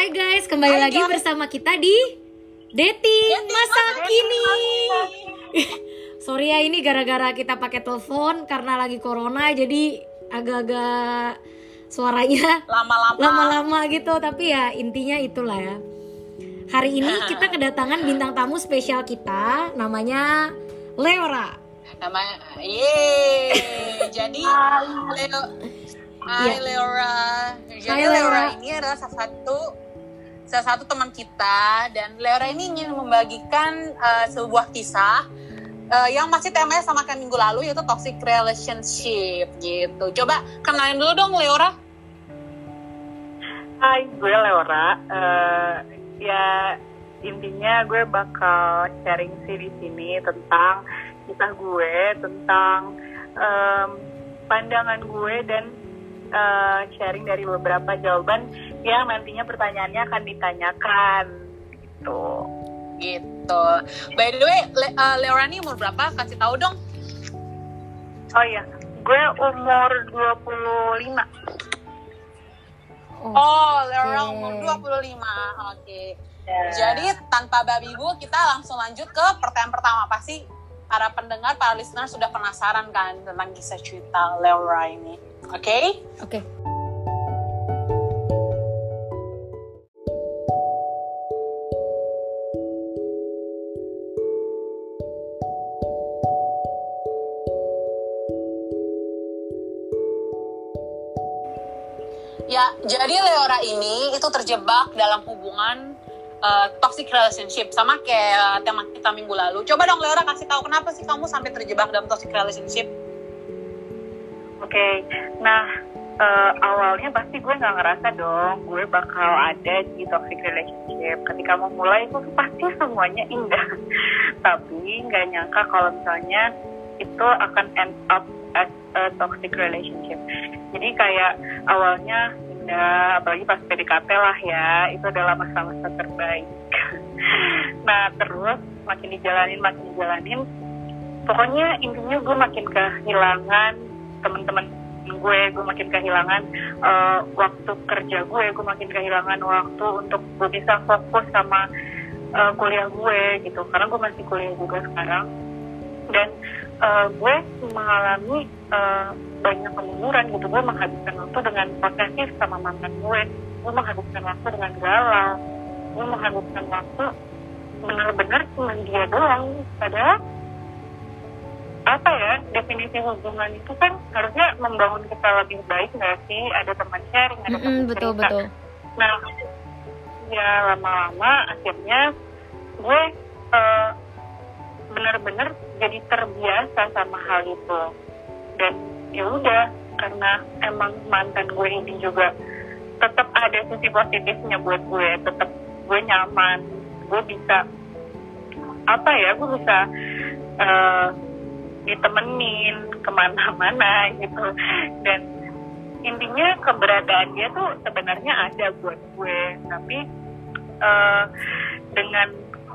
Hai guys, kembali Hai, lagi guys. bersama kita di Dating Masa Kini. Sorry ya ini gara-gara kita pakai telepon karena lagi corona jadi agak-agak suaranya Lama-lama. lama-lama gitu tapi ya intinya itulah ya. Hari ini kita kedatangan bintang tamu spesial kita namanya Leora. Namanya, yeay. Jadi, Leo, Hai Iya. Leora. Jadi Hai, Leora. Leora. ini adalah salah satu salah satu teman kita dan Leora ini ingin membagikan eh, sebuah kisah eh, yang masih temanya sama kayak minggu lalu yaitu toxic relationship gitu. Coba kenalin dulu dong Leora. Hai, gue Leora. Eh, ya intinya gue bakal sharing sih di sini tentang kisah gue, tentang em, pandangan gue dan eh, sharing dari beberapa jawaban yang nantinya pertanyaannya akan ditanyakan gitu. Gitu. By the way, Le- eh, Leora ini umur berapa? Kasih tahu dong. Oh iya, gue umur 25. Oh, Leora Oke. umur 25. Oke. Jadi tanpa babi bu, kita langsung lanjut ke pertanyaan pertama. Pasti para pendengar, para listener sudah penasaran kan tentang kisah cerita Leora ini. Oke? Oke. Ya, jadi Leora ini itu terjebak dalam hubungan uh, toxic relationship sama kayak tema kita minggu lalu. Coba dong Leora kasih tahu kenapa sih kamu sampai terjebak dalam toxic relationship? Oke, nah eh, awalnya pasti gue nggak ngerasa dong gue bakal ada di toxic relationship. Ketika mau mulai itu pasti semuanya indah, tapi nggak nyangka kalau misalnya itu akan end up as a toxic relationship. Jadi kayak awalnya indah, apalagi pas PDKT lah ya, itu adalah masa-masa terbaik. nah terus makin dijalanin, makin dijalanin, pokoknya intinya gue makin kehilangan teman-teman gue gue makin kehilangan eh, waktu kerja gue gue makin kehilangan waktu untuk gue bisa fokus sama eh, kuliah gue gitu. Karena gue masih kuliah juga sekarang. Dan eh, gue mengalami eh, banyak kemunduran gitu. Gue menghabiskan waktu dengan posesif sama mantan gue. Gue menghabiskan waktu dengan galau. Gue menghabiskan waktu benar-benar cuma dia doang. Padahal apa ya definisi hubungan itu kan harusnya membangun kita lebih baik nggak sih ada teman sharing ada teman betul cerita. betul. nah ya lama-lama akhirnya gue eh, benar-benar jadi terbiasa sama hal itu dan ya udah karena emang mantan gue ini juga tetap ada sisi positifnya buat gue tetap gue nyaman gue bisa apa ya gue bisa eh, ditemenin ke mana-mana gitu. Dan intinya keberadaan dia tuh sebenarnya ada buat gue. Tapi eh, dengan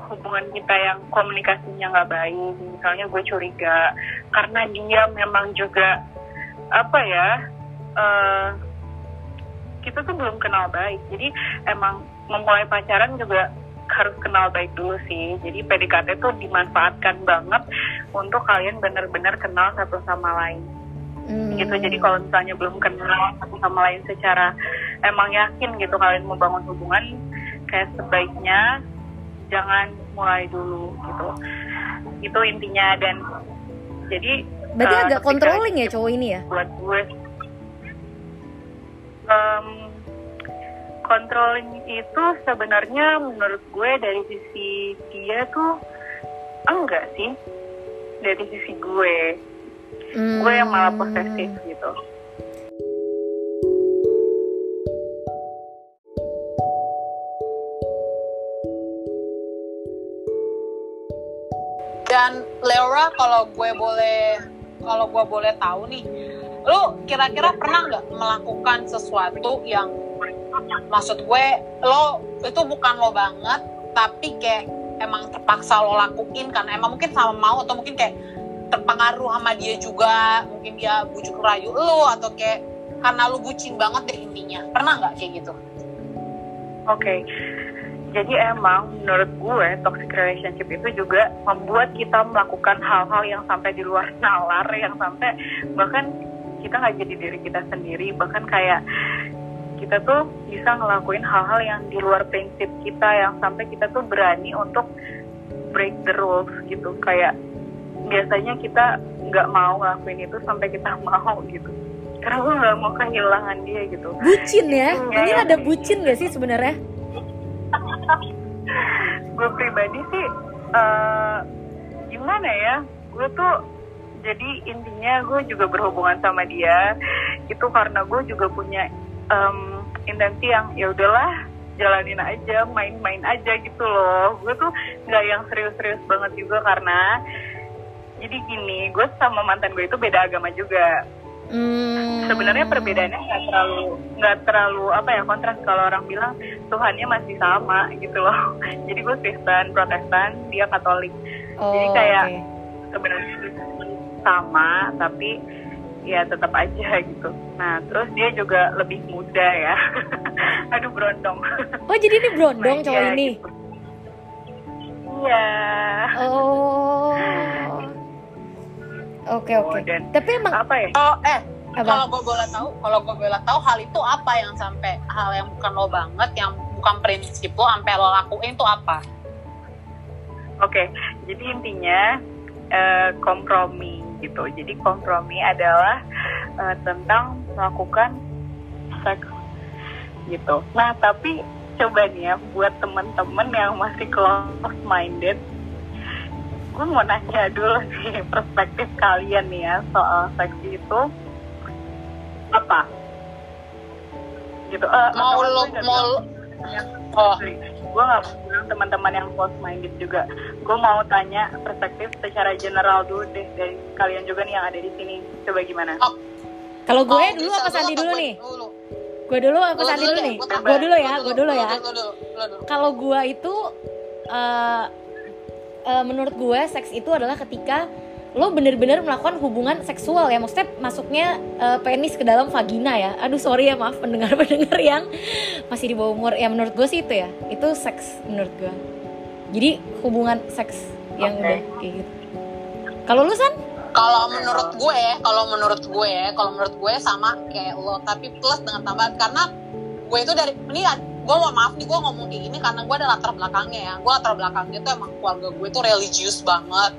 hubungan kita yang komunikasinya nggak baik misalnya gue curiga karena dia memang juga apa ya eh, kita tuh belum kenal baik. Jadi emang memulai pacaran juga harus kenal baik dulu sih jadi PDKT tuh dimanfaatkan banget untuk kalian benar-benar kenal satu sama lain Hmm. gitu jadi kalau misalnya belum kenal satu sama lain secara emang yakin gitu kalian mau bangun hubungan kayak sebaiknya jangan mulai dulu gitu itu intinya dan jadi Berarti eh, agak controlling ya cowok ini ya? buat gue em, controlling itu sebenarnya menurut gue dari sisi dia tuh enggak sih. Dari sisi gue. Gue yang malah Hmm. posesif gitu. Dan Leora kalau gue boleh kalau gue boleh tahu nih, lu kira-kira pernah nggak melakukan sesuatu yang maksud gue lo itu bukan lo banget tapi kayak emang terpaksa lo lakuin karena emang mungkin sama mau atau mungkin kayak terpengaruh sama dia juga. Mungkin dia bujuk rayu lo atau kayak karena lo bucin banget deh intinya. Pernah nggak kayak gitu? Oke. Jadi emang menurut gue toxic relationship itu juga membuat kita melakukan hal-hal yang sampai di luar nalar, yang sampai bahkan kita nggak jadi diri kita sendiri, bahkan kayak kita tuh bisa ngelakuin hal-hal yang di luar prinsip kita, yang sampai kita tuh berani untuk break the rules gitu. Kayak biasanya kita nggak mau ngelakuin itu sampai kita mau gitu. Karena gue nggak mau kehilangan dia gitu. bucin ya Iya, ini iya. ada bucin gak sih sebenarnya gue pribadi sih eh, gimana ya gue tuh jadi intinya gue juga berhubungan sama dia itu karena gue juga punya em, intensi yang ya udahlah jalanin aja main-main aja gitu loh gue tuh nggak yang serius-serius banget juga karena jadi gini gue sama mantan gue itu beda agama juga Hmm. sebenarnya perbedaannya nggak terlalu nggak terlalu apa ya kontras kalau orang bilang Tuhannya masih sama gitu loh jadi gue Kristen Protestan dia Katolik Oh, jadi kayak oke. sebenarnya sama tapi ya tetap aja gitu. Nah terus dia juga lebih muda ya. Aduh berondong. Oh jadi ini brondong Nah, cowok iya, ini? gitu. iya. Oh. Oke oke. Oh, dan- tapi emang apa ya? Oh, eh, kalau gue boleh tahu, kalau gue boleh tahu hal itu apa yang sampai hal yang bukan lo banget, yang bukan prinsip lo, sampai lo lakuin itu apa? Oke, jadi intinya eh, kompromi gitu. Jadi kompromi adalah eh, tentang melakukan seks gitu. Nah, tapi coba nih ya buat temen-temen yang masih close minded, gue mau nanya dulu nih perspektif kalian nih ya soal seks itu apa? Gitu. Eh, Mau lo, mau lo, oh, gue nggak mau bilang teman-teman yang close minded juga. Gue mau tanya perspektif secara general dulu deh dari kalian juga nih yang ada di sini. Coba gimana? Kalau gue mau dulu apa Santi atau dulu nih? Dulu. gue dulu apa Lo Santi dulu nih? gue dulu. ya gue dulu ya. Kalau gue itu eh, eh, menurut gue seks itu adalah ketika lo bener-bener melakukan hubungan seksual ya. Maksudnya masuknya eh, penis ke dalam vagina ya. Aduh sorry ya maaf pendengar-pendengar yang masih di bawah umur. Ya menurut gue sih itu ya. Itu seks menurut gue jadi hubungan seks yang Oke. udah kayak gitu. Kalau lu san? Kalau menurut gue, kalau menurut gue, kalau menurut gue sama kayak lo, tapi plus dengan tambahan karena gue itu dari ini gue mohon maaf nih gue ngomong kayak gini karena gue ada latar belakangnya ya. Gue latar belakangnya tuh emang keluarga gue tuh religius banget.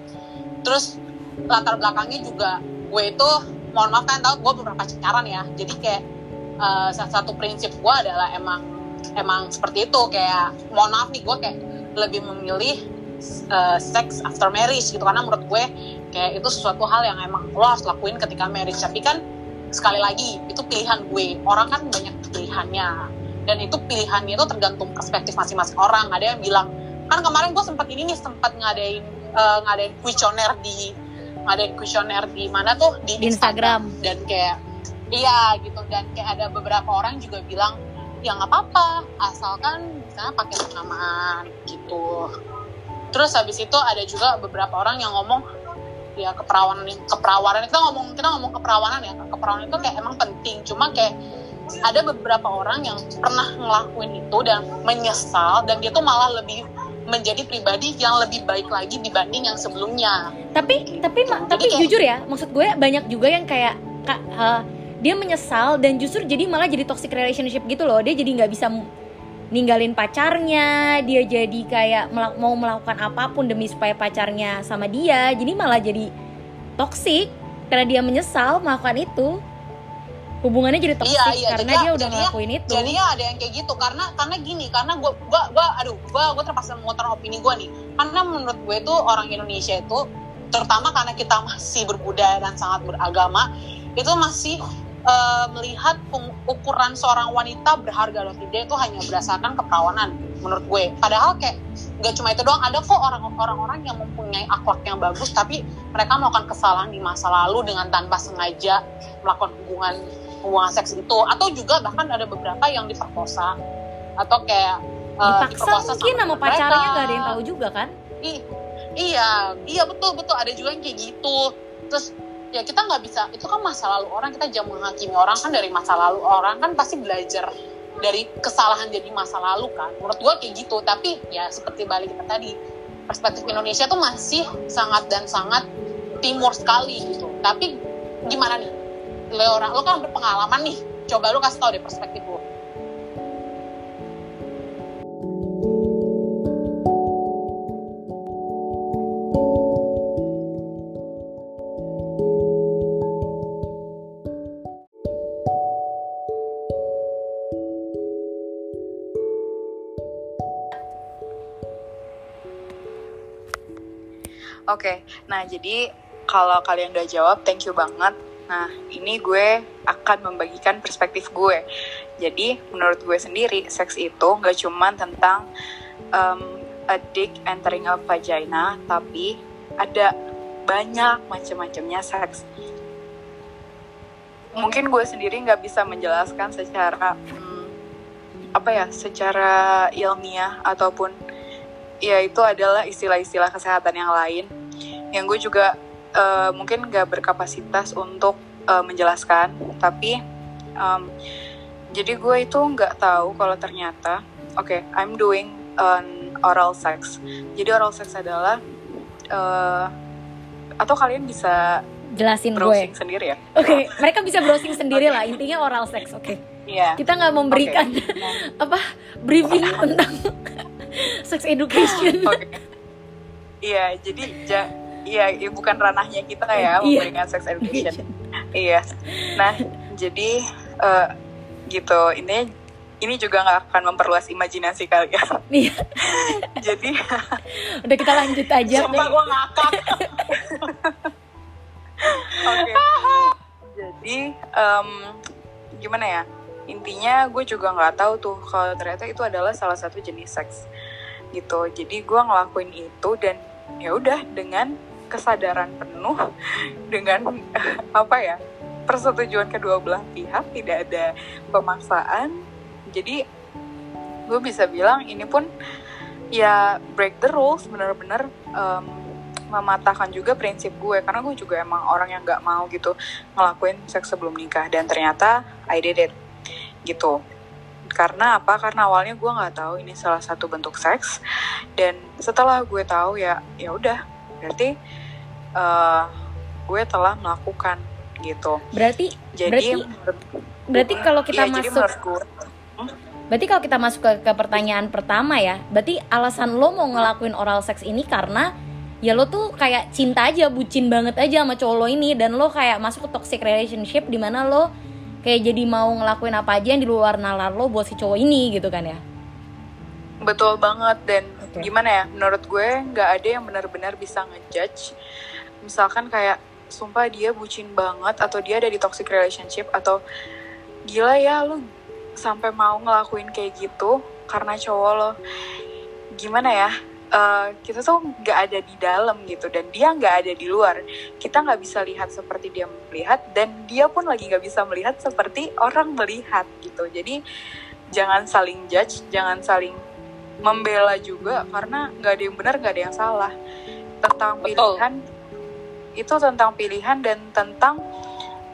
Terus latar belakangnya juga gue itu mohon maaf kan tahu gue beberapa pacaran ya. Jadi kayak salah satu prinsip gue adalah emang emang seperti itu. Kayak mohon maaf nih gue kayak lebih memilih eh, sex after marriage gitu. Karena menurut gue kayak itu sesuatu hal yang emang lo harus lakuin ketika marriage. Tapi kan sekali lagi itu pilihan gue. Orang kan banyak pilihannya. Dan itu pilihannya itu tergantung perspektif masing-masing orang. Ada yang bilang kan kemarin gue sempat ini nih sempat ngadain eh, ngadain kuesioner di ngadain kuesioner di mana tuh? Di, Di Instagram. dan kayak iya gitu. Dan kayak ada beberapa orang juga bilang ya nggak apa-apa. Asalkan misalnya pakai penamaan gitu. Terus habis itu ada juga beberapa orang yang ngomong ya keperawanan keperawanan kita ngomong kita ngomong keperawanan ya. Keperawanan itu kayak emang penting. Cuma kayak ada beberapa orang yang pernah ngelakuin itu dan menyesal dan dia tuh malah lebih menjadi pribadi yang lebih baik lagi dibanding yang sebelumnya. Tapi tapi ma- tapi kayak- jujur ya maksud gue banyak juga yang kayak ka- eh, dia menyesal dan justru jadi malah jadi toxic relationship gitu loh. Dia jadi nggak bisa ninggalin pacarnya dia jadi kayak melak- mau melakukan apa pun demi supaya pacarnya sama dia jadi malah jadi toxic karena dia menyesal melakukan itu hubungannya jadi toxic Iya, iya, karena jadinya- dia udah jadinya- ngelakuin itu. jadinya ada yang kayak gitu karena karena gini karena gue gua gua aduh gua gua terpaksa mengutarakan opini gue nih. Karena menurut gue itu orang Indonesia itu terutama karena kita masih berbudaya dan sangat beragama itu masih eh, melihat ukuran seorang wanita berharga atau tidak itu hanya berdasarkan keperawanan menurut gue. Padahal kayak nggak cuma itu doang ada kok orang orang-orang yang mempunyai akhlak yang bagus tapi mereka melakukan kesalahan di masa lalu dengan tanpa sengaja melakukan hubungan hubungan seks itu atau juga bahkan ada beberapa yang diperkosa atau kayak eh, dipaksa mungkin sama mereka. pacarnya nggak ada yang tahu juga kan? I- iya iya betul betul ada juga yang kayak gitu. Terus ya kita nggak bisa itu kan masa lalu orang kita jangan menghakimi orang kan dari masa lalu orang kan pasti belajar dari kesalahan jadi masa lalu kan. Menurut gue kayak gitu tapi ya seperti balik kita tadi perspektif Indonesia tuh masih sangat dan sangat timur sekali gitu. Tapi gimana nih Leora lo kan berpengalaman nih coba lo kasih tau deh perspektif lo Oke, nah jadi kalau kalian udah jawab, thank you banget. Nah, ini gue akan membagikan perspektif gue. Jadi, menurut gue sendiri, seks itu nggak cuma tentang um, a dick entering a vagina, tapi ada banyak macam-macamnya seks. Mungkin gue sendiri nggak bisa menjelaskan secara hmm, apa ya, secara ilmiah ataupun ya itu adalah istilah-istilah kesehatan yang lain yang gue juga uh, mungkin gak berkapasitas untuk uh, menjelaskan tapi um, jadi gue itu nggak tahu kalau ternyata oke okay, I'm doing an oral sex jadi oral sex adalah uh, atau kalian bisa jelasin browsing gue sendiri ya oke okay, mereka bisa browsing sendiri lah intinya oral sex oke okay. Iya. kita nggak memberikan okay. apa briefing tentang sex education. Okay. Iya, jadi ja, iya ya, bukan ranahnya kita ya Iya. memberikan sex education. iya. Nah, jadi eh, gitu. Ini ini juga nggak akan memperluas imajinasi kalian. Iya, jadi udah kita lanjut aja. Sumpah gue ngakak Oke. Jadi em, gimana ya? Intinya gue juga nggak tahu tuh kalau ternyata itu adalah salah satu jenis seks gitu. Jadi gue ngelakuin itu dan ya udah dengan kesadaran penuh dengan apa ya persetujuan kedua belah pihak tidak ada pemaksaan. Jadi gue bisa bilang ini pun ya break the rules bener-bener em, mematahkan juga prinsip gue. Karena gue juga emang orang yang nggak mau gitu ngelakuin seks sebelum nikah. Dan ternyata I did it gitu. Karena apa? Karena awalnya gue nggak tahu ini salah satu bentuk seks. Dan setelah gue tahu ya ya udah berarti eh, gue telah melakukan gitu Berarti jadi Berarti- berarti kalau kita jadi masuk gue berarti kalau kita masuk ke, ke pertanyaan pertama ya, berarti alasan lo mau ngelakuin oral seks ini karena ya lo tuh kayak cinta aja, bucin banget aja sama cowok lo ini dan lo kayak masuk ke toxic relationship di mana lo kayak jadi mau ngelakuin apa aja yang di luar nalar lo buat si cowok ini gitu kan ya. Betul banget dan Oke. gimana ya menurut gue nggak ada yang benar-benar bisa ngejudge. Misalkan kayak sumpah dia bucin banget atau dia ada di toxic relationship atau gila ya lu sampai mau ngelakuin kayak gitu karena cowok lo. Gimana ya eh, kita tuh nggak ada di dalam gitu dan dia nggak ada di luar. Kita nggak bisa lihat seperti dia melihat dan dia pun lagi nggak bisa melihat seperti orang melihat gitu. Jadi jangan saling judge jangan saling membela juga karena nggak ada yang benar nggak ada yang salah tentang Betul. pilihan itu tentang pilihan dan tentang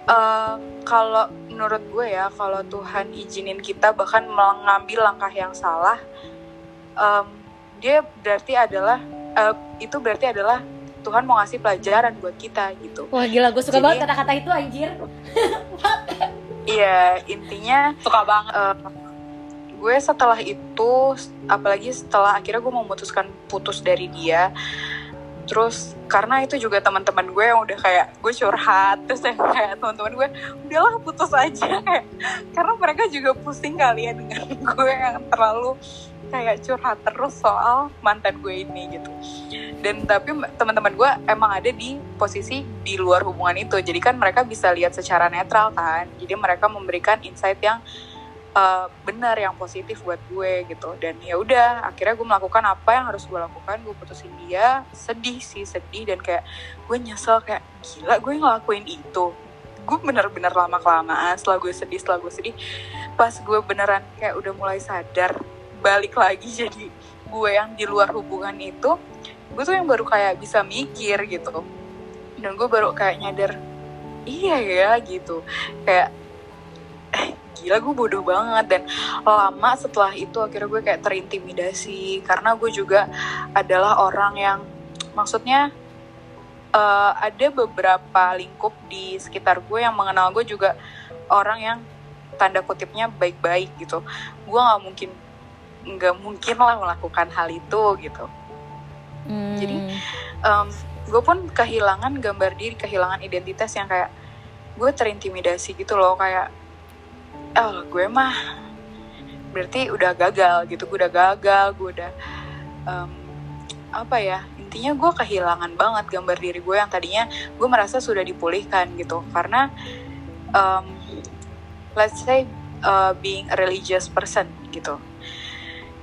eh, kalau menurut gue ya kalau Tuhan izinin kita bahkan mengambil langkah yang salah em, dia berarti adalah eh, itu berarti adalah Tuhan mau ngasih pelajaran buat kita gitu Wah gila, gue suka Jadi- banget kata-kata itu anjir. iya intinya suka banget Eh, gue setelah itu apalagi setelah akhirnya gue memutuskan putus dari dia terus karena itu juga teman-teman gue yang udah kayak gue curhat terus yang kayak teman-teman gue udahlah putus aja. Karena mereka juga pusing kali ya dengan gue yang terlalu kayak curhat terus soal mantan gue ini gitu. Dan tapi teman-teman gue emang ada di posisi di luar hubungan itu. Jadi kan mereka bisa lihat secara netral kan. Jadi mereka memberikan insight yang uh, benar yang positif buat gue gitu. Dan ya udah akhirnya gue melakukan apa yang harus gue lakukan gue putusin dia. Sedih sih sedih. Dan kayak gue nyesel kayak gila gue ngelakuin itu. Gue bener-bener lama kelamaan setelah gue sedih setelah gue sedih pas gue beneran kayak udah mulai sadar balik lagi jadi gue yang di luar hubungan itu gue tuh yang baru kayak bisa mikir gitu. Dan gue baru kayak nyadar iya ya gitu. Kayak gila gue bodoh banget. Dan lama setelah itu akhirnya gue kayak terintimidasi. Karena gue juga adalah orang yang maksudnya eh, ada beberapa lingkup di sekitar gue yang mengenal gue juga orang yang tanda kutipnya baik-baik gitu. Gue nggak mungkin nggak mungkin lah melakukan hal itu gitu. Hmm. Jadi, um, gue pun kehilangan gambar diri kehilangan identitas yang kayak gue terintimidasi gitu loh. Kayak oh gue mah berarti udah gagal gitu gue udah gagal gue udah um, apa ya intinya gue kehilangan banget gambar diri gue yang tadinya gue merasa sudah dipulihkan gitu. Karena um, let's say uh, being a religious person gitu.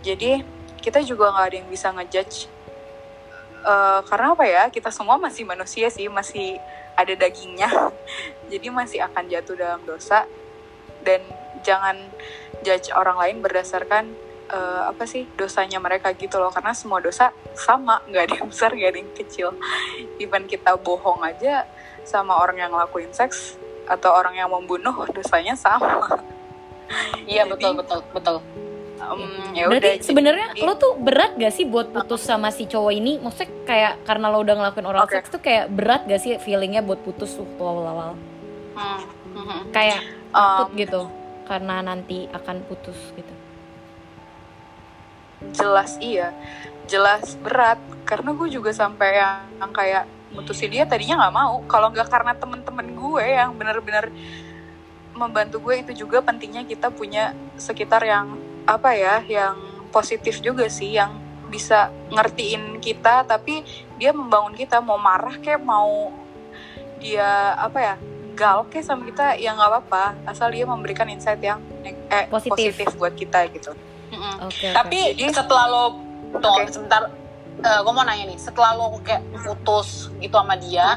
Jadi kita juga nggak ada yang bisa ngejudge Eh, karena apa ya kita semua masih manusia sih masih ada dagingnya. Jadi masih akan jatuh dalam dosa dan jangan judge orang lain berdasarkan eh, apa sih dosanya mereka gitu loh karena semua dosa sama nggak ada yang besar nggak ada yang kecil even kita bohong aja sama orang yang ngelakuin seks atau orang yang membunuh dosanya sama iya Jadi- betul betul betul Em, ya udah Berarti sebenarnya lo tuh berat gak sih buat putus sama si cowok ini? Maksudnya kayak karena lo udah ngelakuin oral Oke. sex tuh kayak berat gak sih feelingnya buat putus waktu awal-awal? Hmm, hmm, hmm. Kayak takut gitu karena nanti akan putus gitu. jelas iya jelas berat karena gue juga sampai yang, yang kayak mutusin dia tadinya nggak mau kalau nggak karena temen-temen gue yang benar-benar membantu gue itu juga pentingnya kita punya sekitar yang apa ya yang positif juga sih yang bisa ngertiin kita tapi dia membangun kita mau marah kayak mau dia apa ya gal kayak sama kita ya nggak apa-apa asal dia memberikan insight yang eh, Positif. positif buat kita gitu Mm-mm. Oke. oke. tapi Jadi- setelah lo tunggu Oke. sebentar gue mau nanya nih setelah lo kayak putus gitu sama dia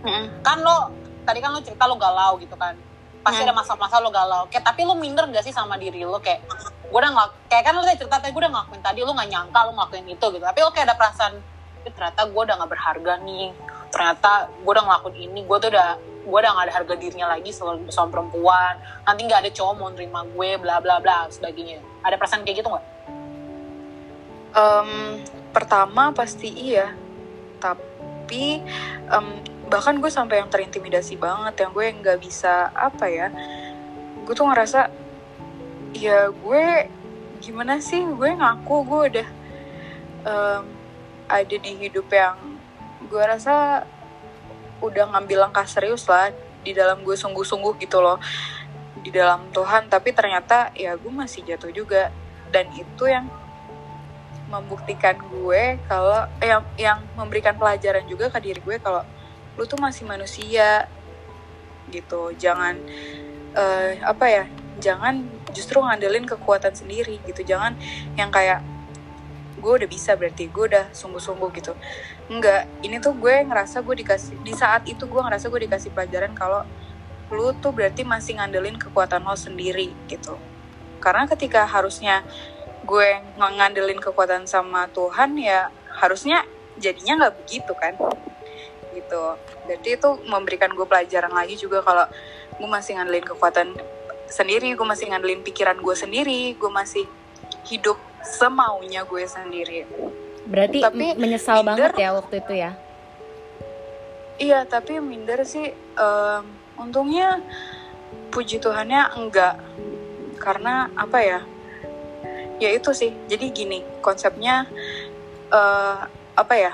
Mm-mm. kan lo tadi kan lo cerita lo galau gitu kan pasti Hmm. ada masa-masa lo galau kayak tapi lo minder gak sih sama diri lo kayak gue udah ngelak kayak kan lo tadi cerita tadi gue udah ngelakuin tadi lo nggak nyangka lo ngelakuin itu gitu tapi lo kayak ada perasaan "Eh, ternyata gue udah nggak berharga nih ternyata gue udah ngelakuin ini gue tuh udah gue udah gak ada harga dirinya lagi sama, sama perempuan. Nanti nggak ada cowok mau nerima gue bla bla bla sebagainya. Ada perasaan kayak gitu nggak? Em, pertama pasti iya. Tapi em, bahkan gue sampai yang terintimidasi banget yang gue nggak bisa apa ya gue tuh ngerasa ya gue gimana sih? Gue ngaku gue udah em, ada di hidup yang gue rasa udah ngambil langkah serius lah di dalam gue sungguh-sungguh gitu loh. Di dalam Tuhan tapi ternyata ya gue masih jatuh juga. Dan itu yang membuktikan gue kalau yang yang memberikan pelajaran juga ke diri gue kalau lu tuh masih manusia gitu. Jangan eh, apa ya jangan justru ngandelin kekuatan sendiri gitu. Jangan yang kayak gue udah bisa berarti gue udah sungguh-sungguh gitu. Enggak ini tuh gue ngerasa gue dikasih di saat itu gue ngerasa gue dikasih pelajaran kalau lu tuh berarti masih ngandelin kekuatan lo sendiri gitu. Karena ketika harusnya gue ng- ngandelin kekuatan sama Tuhan ya harusnya jadinya nggak begitu kan gitu. Berarti itu memberikan gue pelajaran lagi juga kalau gue masih ngandelin kekuatan sendiri gue masih ngandelin pikiran gue sendiri gue masih hidup semaunya gue sendiri. Berarti Tapi menyesal minder- banget ya waktu itu ya. iya tapi minder sih em, untungnya puji Tuhannya enggak. Karena apa ya? Ya itu sih jadi gini konsepnya eh apa ya?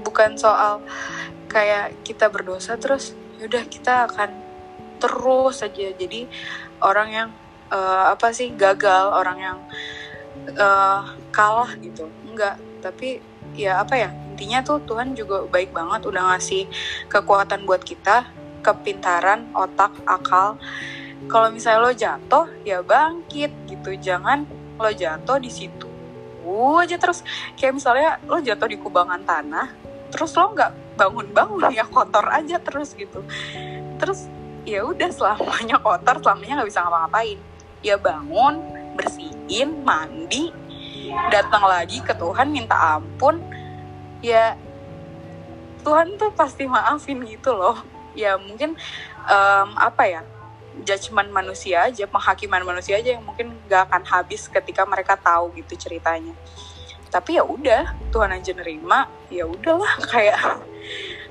Bukan soal kayak kita berdosa terus yaudah kita akan terus saja jadi orang yang eh, apa sih gagal orang yang eh, kalah gitu. Enggak tapi ya apa ya intinya tuh Tuhan juga baik banget udah ngasih kekuatan buat kita kepintaran otak akal. Kalau misalnya lo jatuh ya bangkit gitu. Jangan lo jatuh di situ aja terus. Kayak misalnya lo jatuh di kubangan tanah terus lo nggak bangun-bangun ya kotor aja terus gitu. Terus ya udah selamanya kotor selamanya nggak bisa ngapa-ngapain ya bangun bersihin mandi datang lagi ke Tuhan minta ampun. Ya Tuhan tuh pasti maafin gitu loh. Ya mungkin em, apa ya judgement manusia aja penghakiman manusia aja yang mungkin gak akan habis ketika mereka tahu gitu ceritanya. Tapi ya udah Tuhan aja nerima ya udahlah. Kayak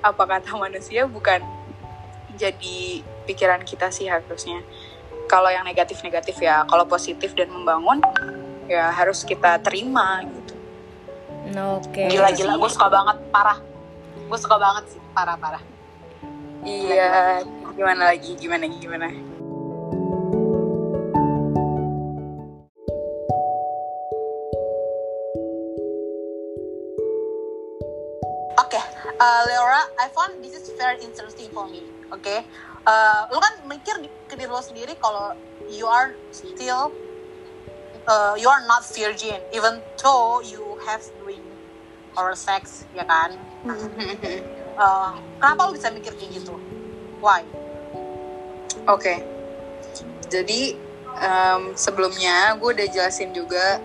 apa kata manusia bukan jadi pikiran kita sih harusnya kalau yang negatif-negatif ya kalau positif dan membangun ya harus kita terima gitu Oke. Gila-gila, gue suka banget, parah. Gue suka banget sih, parah-parah. iya gimana lagi gimana gimana Oke, uh, Leora, I found this is very interesting for me. Oke, Uh, lu kan mikir di, ke diri lo sendiri kalau you are still, uh, you are not virgin, even though you have doing oral sex, ya kan? Uh, kenapa lu bisa mikir kayak gitu? Why? Oke. Jadi em, sebelumnya gue udah jelasin juga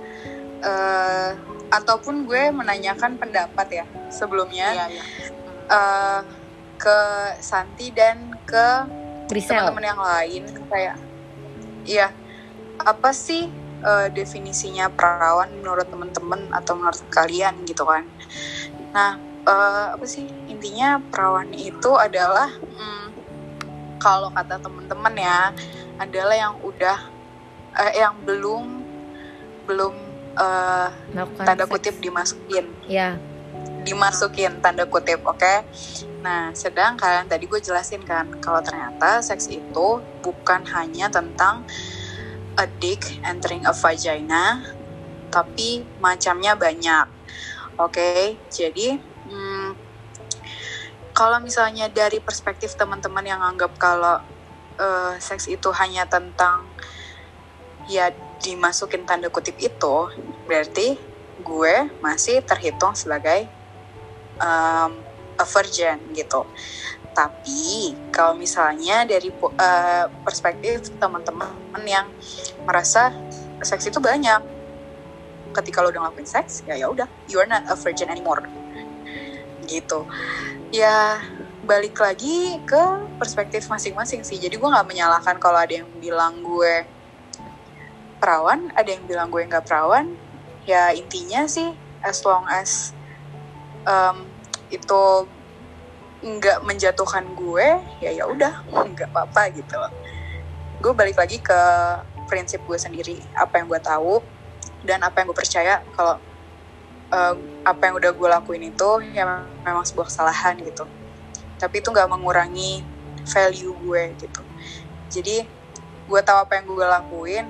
eh, ataupun gue menanyakan pendapat ya sebelumnya Iya, iya. eh, ke Santi dan ke teman-teman yang lain kayak iya apa sih eh, definisinya perawan menurut teman-teman atau menurut kalian gitu kan nah eh, apa sih intinya perawan itu adalah hmm, kalau kata teman-teman ya adalah yang udah eh, yang belum belum Melakukan tanda seks. kutip dimasukin Ya. Dimasukin tanda kutip oke? Nah sedangkan tadi gue jelasin kan kalau ternyata seks itu bukan hanya tentang a dick entering a vagina tapi macamnya banyak oke? Jadi hmm, kalau misalnya dari perspektif teman-teman yang anggap kalau eh, seks itu hanya tentang ya dimasukin tanda kutip itu berarti gue masih terhitung sebagai um, a virgin gitu. Tapi kalau misalnya dari eh, perspektif teman-teman yang merasa seks itu banyak, ketika lo udah ngelakuin seks, ya ya udah, you are not a virgin anymore. Gitu. Ya balik lagi ke perspektif masing-masing sih. Jadi gue nggak menyalahkan kalau ada yang bilang gue perawan, ada yang bilang gue nggak perawan. Ya intinya sih, as long as um, itu nggak menjatuhkan gue ya ya udah nggak apa-apa gitu gue balik lagi ke prinsip gue sendiri apa yang gue tahu dan apa yang gue percaya kalau uh, apa yang udah gue lakuin itu ya memang sebuah kesalahan gitu. Tapi itu nggak mengurangi value gue gitu. Jadi gue tahu apa yang gue lakuin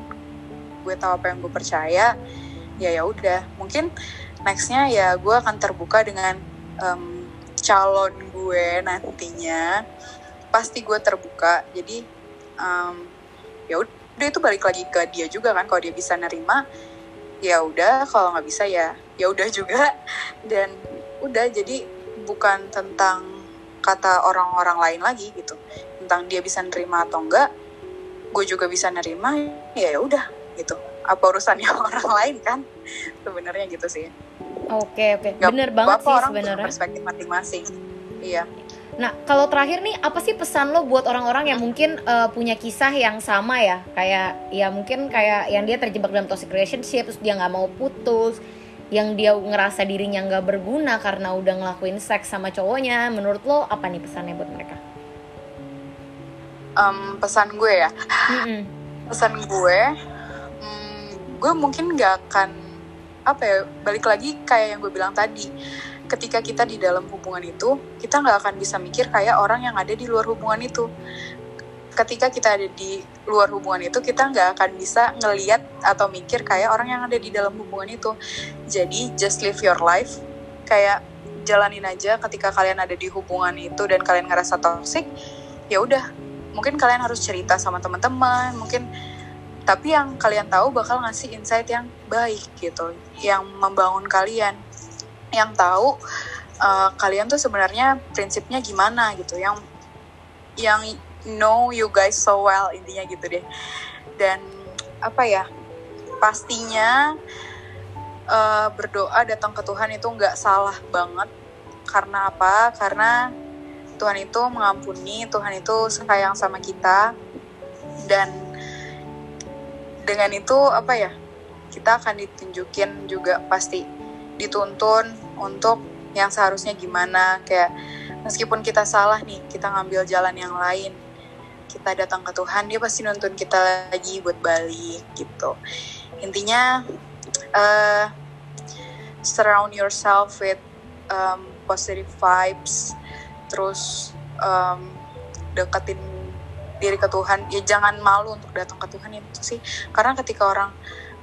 gue tahu apa yang gue percaya ya ya udah. Mungkin nextnya ya gue akan terbuka dengan em, calon gue nantinya. Pasti gue terbuka. Jadi em, ya udah itu balik lagi ke dia juga kan. Kalau dia bisa nerima ya udah. Kalau nggak bisa ya ya udah juga. Dan udah jadi bukan tentang kata orang-orang lain lagi gitu. Tentang dia bisa nerima atau enggak gue juga bisa nerima ya ya udah gitu. Apa urusannya orang lain kan? Sebenarnya gitu sih Oke oke. Nggak Bener banget sih sebenarnya. perspektif masing-masing iya Nah, kalau terakhir nih apa sih pesan lo buat orang-orang yang mungkin eh, punya kisah yang sama ya? Kayak ya mungkin kayak yang dia terjebak dalam toxic relationship terus dia nggak mau putus, yang dia ngerasa dirinya nggak berguna karena udah ngelakuin seks sama cowoknya. Menurut lo apa nih pesannya buat mereka? Em, pesan gue ya Mm-mm. pesan gue hmm, gue mungkin gak akan apa ya balik lagi kayak yang gue bilang tadi. Ketika kita di dalam hubungan itu kita nggak akan bisa mikir kayak orang yang ada di luar hubungan itu. Ketika kita ada di luar hubungan itu kita nggak akan bisa ngeliat atau mikir kayak orang yang ada di dalam hubungan itu. Jadi just live your life. Kayak jalanin aja ketika kalian ada di hubungan itu dan kalian ngerasa toxic ya udah. Mungkin kalian harus cerita sama teman-teman mungkin tapi yang kalian tahu bakal ngasih insight yang baik gitu yang membangun kalian. Yang tahu uh, kalian tuh sebenarnya prinsipnya gimana gitu yang yang know you guys so well intinya gitu deh. Dan apa ya pastinya uh, berdoa datang ke Tuhan itu nggak salah banget. Karena apa? Karena Tuhan itu mengampuni Tuhan itu sayang sama kita. Dan dengan itu apa ya kita akan ditunjukin juga pasti dituntun untuk yang seharusnya gimana. Kayak meskipun kita salah nih kita ngambil jalan yang lain kita datang ke Tuhan dia pasti nuntun kita lagi buat balik gitu. Intinya uh, surround yourself with um, positive vibes terus um, deketin diri ke Tuhan. Ya jangan malu untuk datang ke Tuhan itu sih. Karena ketika orang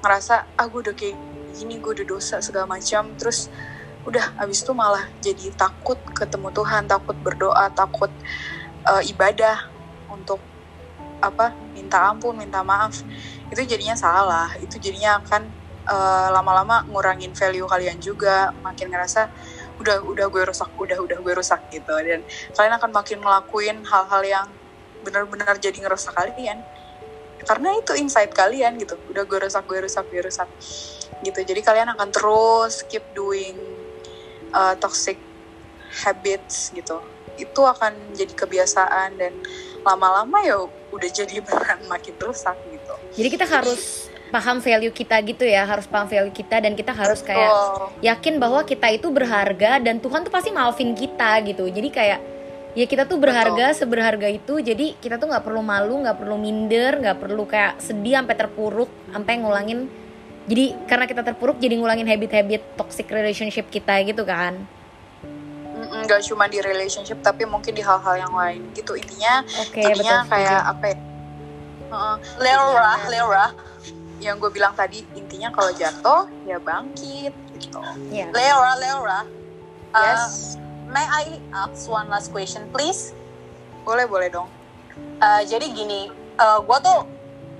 ngerasa ah gue udah kayak gini gue udah dosa segala macam terus udah abis itu malah jadi takut ketemu Tuhan takut berdoa takut uh, ibadah untuk apa minta ampun minta maaf. Itu jadinya salah. Itu jadinya akan uh, lama-lama ngurangin value kalian juga. Makin ngerasa udah udah gue rusak udah udah gue rusak gitu. Dan kalian akan makin ngelakuin hal-hal yang benar-benar jadi ngerusak kalian. Karena itu insight kalian gitu. Udah gue rusak gue rusak gue rusak. Gitu. Jadi kalian akan terus keep doing uh, toxic habits gitu. Itu akan jadi kebiasaan dan lama-lama ya udah jadi beneran makin rusak gitu. Jadi kita harus paham value kita gitu ya. Harus paham value kita dan kita harus kayak yakin bahwa kita itu berharga dan Tuhan tuh pasti maafin kita gitu. Jadi kayak ya kita tuh berharga Betul. seberharga itu. Jadi kita tuh nggak perlu malu nggak perlu minder nggak perlu kayak sedih sampai terpuruk sampai ngulangin. Jadi karena kita terpuruk jadi ngulangin habit-habit toxic relationship kita gitu kan. Nggak cuma di relationship tapi mungkin di hal-hal yang lain. Gitu intinya okay, intinya betul, kayak betul. apa ya? Uh, Leora Leora yang gue bilang tadi intinya kalau jatuh ya bangkit gitu. Yeah. Leora Leora uh, yes may I ask one last question please? Boleh boleh dong. Uh, jadi gini uh, gue tuh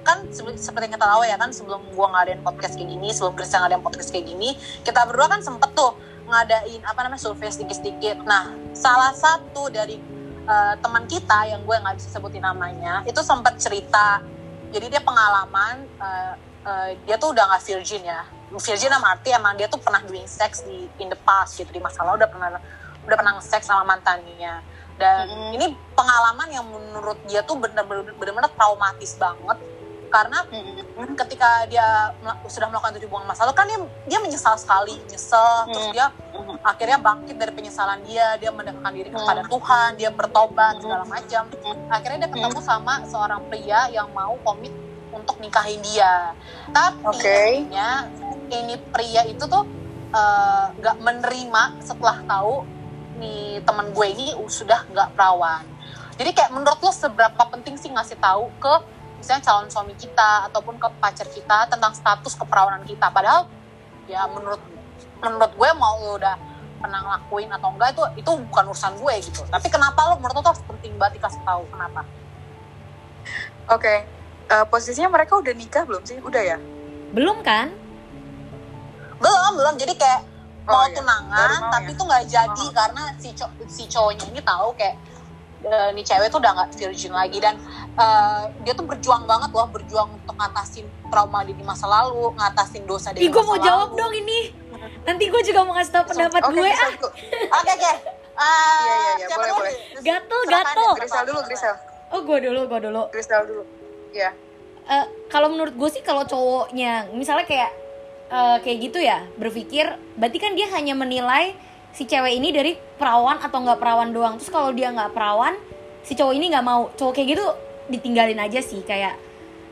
kan seperti yang kita tahu ya kan sebelum gua ngadain podcast kayak gini sebelum Krista ngadain podcast kayak gini kita berdua kan sempet tuh ngadain apa namanya survei sedikit-sedikit. Nah salah satu dari uh, teman kita yang gue nggak bisa sebutin namanya itu sempat cerita jadi dia pengalaman uh, uh, dia tuh udah nggak virgin ya. Virgin sama arti emang dia tuh pernah doing sex di in the past gitu di masa lalu udah pernah udah pernah seks sama mantannya dan mm -hmm. ini pengalaman yang menurut dia tuh bener-bener traumatis banget karena mm-hmm. ketika dia sudah melakukan tujuh hubungan masa lalu kan dia dia menyesal sekali nyesel mm-hmm. terus dia mm-hmm. akhirnya bangkit dari penyesalan dia dia mendekatkan diri kepada mm-hmm. Tuhan dia bertobat segala macam akhirnya dia ketemu sama seorang pria yang mau komit untuk nikahin dia tapi okay. ini pria itu tuh uh, menerima setelah tahu nih teman gue ini sudah nggak perawan. Jadi kayak menurut lo seberapa penting sih ngasih tahu ke misalnya calon suami kita ataupun ke pacar kita tentang status keperawanan kita? Padahal ya menurut menurut gue mau lo udah pernah ngelakuin atau enggak itu itu bukan urusan gue gitu. Tapi kenapa lo menurut lo tuh penting banget dikasih tahu? Kenapa? Oke okay. uh, eh, posisinya mereka udah nikah belum sih? Udah ya? Belum kan? Belum belum. Jadi kayak mau oh, iya. tunangan tapi ya? tuh nggak jadi oh. karena si cow si cowoknya ini tahu kayak uh, nih cewek tuh udah nggak virgin lagi dan uh, dia tuh berjuang banget loh berjuang untuk ngatasin trauma di masa lalu ngatasin dosa di masa gue mau lalu. jawab dong ini. Nanti gue juga mau kasih tau pendapat okay, gue ah. oke oke. Ah, iya iya iya boleh boleh. gatel gatel. Grisel dulu Grisel. Oh gue dulu gue dulu. Grisel dulu. Ya uh, kalau menurut gue sih kalau cowoknya misalnya kayak uh, kayak gitu ya berpikir berarti kan dia hanya menilai si cewek ini dari perawan atau nggak perawan doang. Terus kalau dia nggak perawan si cowok ini nggak mau. Cowok kayak gitu ditinggalin aja sih kayak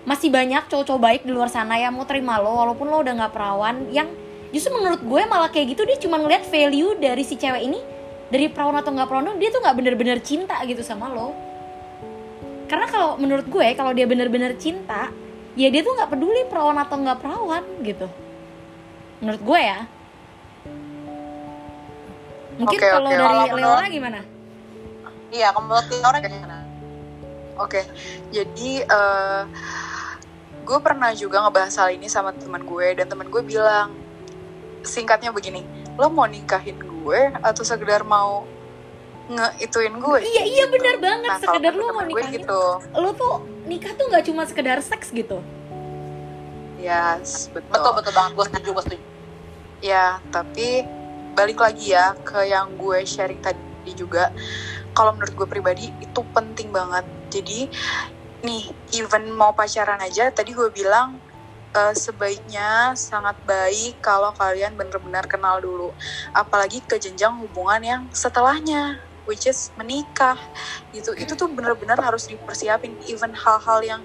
masih banyak cowok-cowok baik di luar sana yang mau terima lo walaupun lo udah nggak perawan yang justru menurut gue malah kayak gitu dia cuma ngeliat value dari si cewek ini dari perawan atau nggak perawan dia tuh nggak bener-bener cinta gitu sama lo. Karena kalau menurut gue kalau dia bener-bener cinta ya dia tuh nggak peduli perawan atau nggak perawan gitu menurut gue ya Mungkin okay, kalau okay. dari kalau Leora gimana? Iya, kalau menurut Leora gimana? Oke, okay. jadi uh, gue pernah juga ngebahas hal ini sama teman gue dan teman gue bilang singkatnya begini, lo mau nikahin gue atau sekedar mau ngeituin gue? Iya iya gitu. benar banget, nah, sekedar lo mau nikahin. Gitu. Lo tuh nikah tuh nggak cuma sekedar seks gitu. Yes, betul. Betul betul banget, gue setuju, gue setuju. Ya, tapi balik lagi ya ke yang gue sharing tadi juga. Kalau menurut gue pribadi itu penting banget. Jadi nih even mau pacaran aja tadi gue bilang eh, sebaiknya sangat baik kalau kalian benar-benar kenal dulu. Apalagi ke jenjang hubungan yang setelahnya which is menikah. Gitu. Itu tuh benar-benar harus dipersiapin. Even hal-hal yang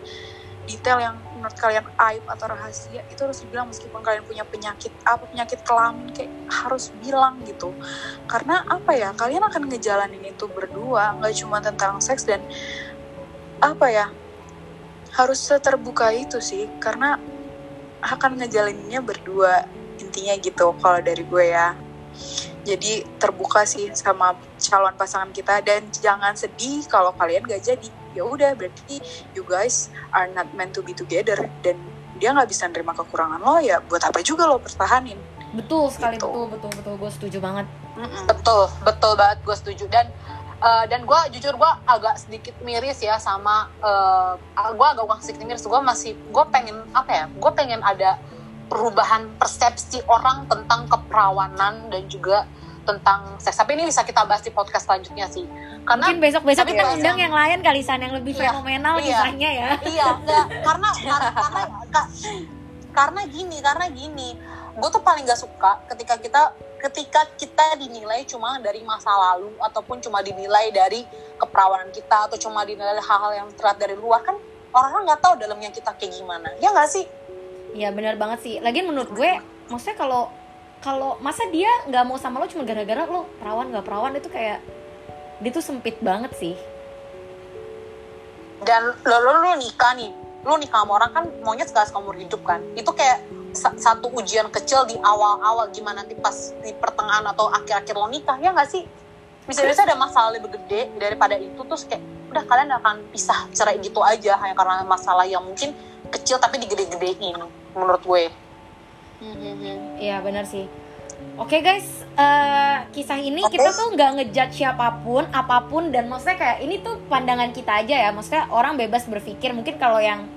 detail yang menurut kalian aib atau rahasia itu harus dibilang meskipun kalian punya penyakit apa penyakit kelamin kayak harus bilang gitu. Karena apa ya kalian akan ngejalanin itu berdua nggak cuma tentang seks dan apa ya harus seterbuka itu sih karena akan ngejalaninnya berdua intinya gitu kalau dari gue ya jadi terbuka sih sama calon pasangan kita. Dan jangan sedih kalau kalian gak jadi. Ya udah berarti you guys are not meant to be together. Dan dia nggak bisa nerima kekurangan lo ya buat apa juga lo pertahanin. Betul sekali Gitu. betul betul betul. Gue setuju banget. Betul, betul banget gue setuju. Dan eh, dan gue jujur gue agak sedikit miris ya sama uh, gue agak agak sedikit miris. Gue masih gue pengen apa ya gue pengen ada perubahan persepsi orang tentang keperawanan dan juga tentang seks. Tapi ini bisa kita bahas di podcast selanjutnya sih. Karena mungkin besok besok tapi kita bahas undang yang- yang lain kali San yang lebih Iya, fenomenal iya. kisahnya ya. Iya enggak karena karena karena, ka- karena gini karena gini. Gue tuh paling gak suka ketika kita ketika kita dinilai cuma dari masa lalu ataupun cuma dinilai dari keperawanan kita atau cuma dinilai hal-hal yang terlihat dari luar. Kan orang-orang nggak tahu dalamnya kita kayak gimana. Ya nggak sih Iya benar banget sih. Lagian menurut gue, maksudnya kalau kalau masa dia nggak mau sama lo cuma gara-gara lo perawan nggak perawan itu kayak dia tuh sempit banget sih. dan lo, lo, lo nikah nih lo nikah sama orang kan maunya segala seumur hidup kan itu kayak sa- satu ujian kecil di awal-awal gimana nanti pas di pertengahan atau akhir-akhir lo nikah ya nggak sih bisa-bisa ada masalah lebih gede daripada itu terus kayak udah kalian akan pisah cerai gitu aja hanya karena masalah yang mungkin kecil tapi digede-gedein menurut gue Iya benar sih. Oke guys, eh, kisah ini Oke. kita tuh nggak ngejudge siapa pun, apa pun dan maksudnya kayak ini tuh pandangan kita aja ya. Maksudnya orang bebas berpikir. Mungkin kalau yang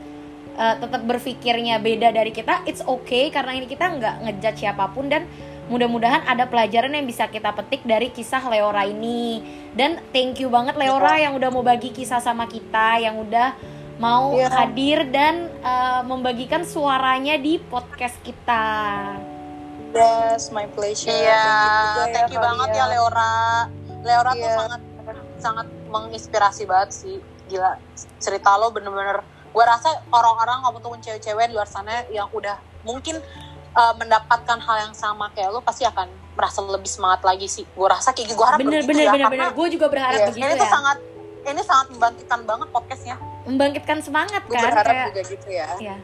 eh, tetap berpikirnya beda dari kita, it's okay karena ini kita nggak ngejudge siapa pun dan mudah-mudahan ada pelajaran yang bisa kita petik dari kisah Leora ini. Dan thank you banget Leora yang udah mau bagi kisah sama kita, yang udah mau Iya. hadir dan eh, membagikan suaranya di podcast kita. yes my pleasure iya juga thank you banget ya kalian. Leora Leora tuh Iya. sangat sangat menginspirasi banget sih gila cerita lo bener-bener gue rasa orang-orang ataupun cewek-cewek di luar sana yang udah mungkin uh, mendapatkan hal yang sama kayak lo pasti akan merasa lebih semangat lagi sih gue rasa kayak gitu gue harap bener begitu bener ya bener bener gue juga berharap Iya, begitu ini tuh ya sangat ini sangat membangkitkan banget podcastnya membangkitkan semangat gue kan berharap kayak juga gitu ya. Ya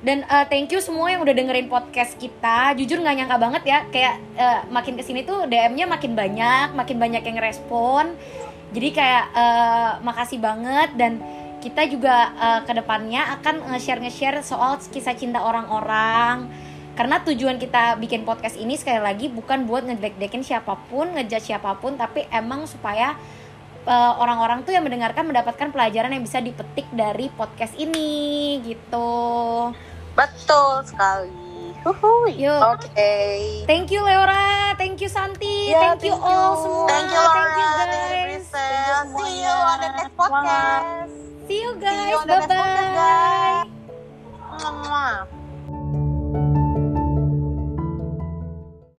dan uh, thank you semua yang udah dengerin podcast kita. Jujur nggak nyangka banget ya kayak uh, makin ke sini tuh DM-nya makin banyak makin banyak yang respon. Jadi kayak uh, makasih banget. Dan kita juga uh, ke depannya akan nge-share nge-share soal kisah cinta orang-orang. Karena tujuan kita bikin podcast ini sekali lagi bukan buat ngedek-dekin siapa pun ngejudge siapa pun tapi emang supaya uh, orang-orang tuh yang mendengarkan mendapatkan pelajaran yang bisa dipetik dari podcast ini gitu. betul sekali oke thank you Leora, thank you Santi, Ya, thank you thank all you. semua. thank you Laura thank you thank you guys. See you on the next podcast See you See guys. you on the Bye next podcast, bye. guys.